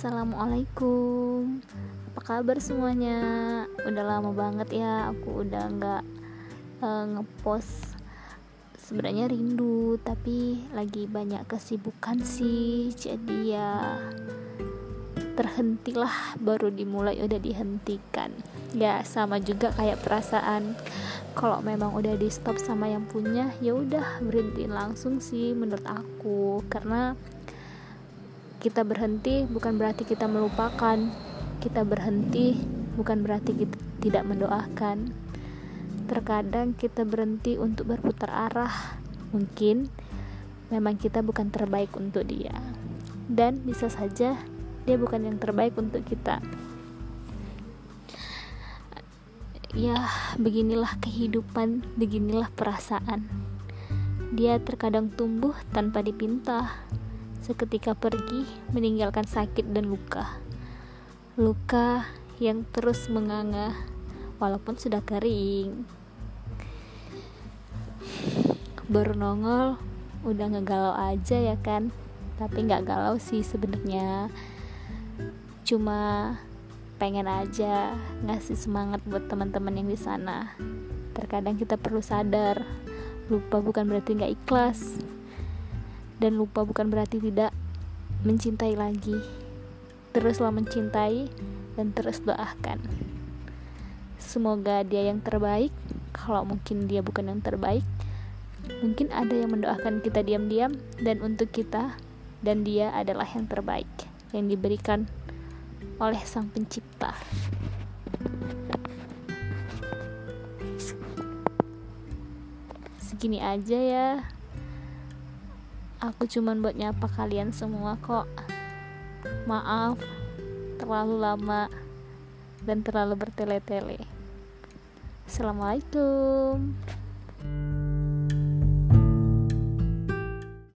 Assalamualaikum. Apa kabar semuanya? Udah lama banget ya Aku udah gak uh, ngepost Sebenarnya rindu Tapi lagi banyak kesibukan sih. Jadi ya Terhentilah. Baru dimulai udah dihentikan. Ya sama juga kayak perasaan kalau memang udah di stop sama yang punya ya udah berhentiin langsung sih menurut aku. Karena kita berhenti bukan berarti kita melupakan. Kita berhenti bukan berarti kita tidak mendoakan. Terkadang kita berhenti untuk berputar arah. Mungkin memang kita bukan terbaik untuk dia. Dan bisa saja dia bukan yang terbaik untuk kita. Ya, beginilah kehidupan, beginilah perasaan. Dia terkadang tumbuh tanpa dipinta, seketika pergi meninggalkan sakit dan luka. Luka yang terus menganga walaupun sudah kering. Baru nongol udah ngegalau aja ya kan? Tapi nggak galau sih sebenarnya. Cuma pengen aja ngasih semangat buat teman-teman yang di sana. Terkadang kita perlu sadar, lupa bukan berarti nggak ikhlas dan lupa bukan berarti tidak mencintai lagi. Teruslah mencintai dan terus doakan. Semoga dia yang terbaik. Kalau mungkin dia bukan yang terbaik mungkin ada yang mendoakan kita diam-diam. Dan untuk kita dan dia adalah yang terbaik. Yang diberikan oleh sang pencipta. Segini aja ya Aku cuman buat nyapa kalian semua kok. Maaf, terlalu lama dan terlalu bertele-tele. Assalamualaikum.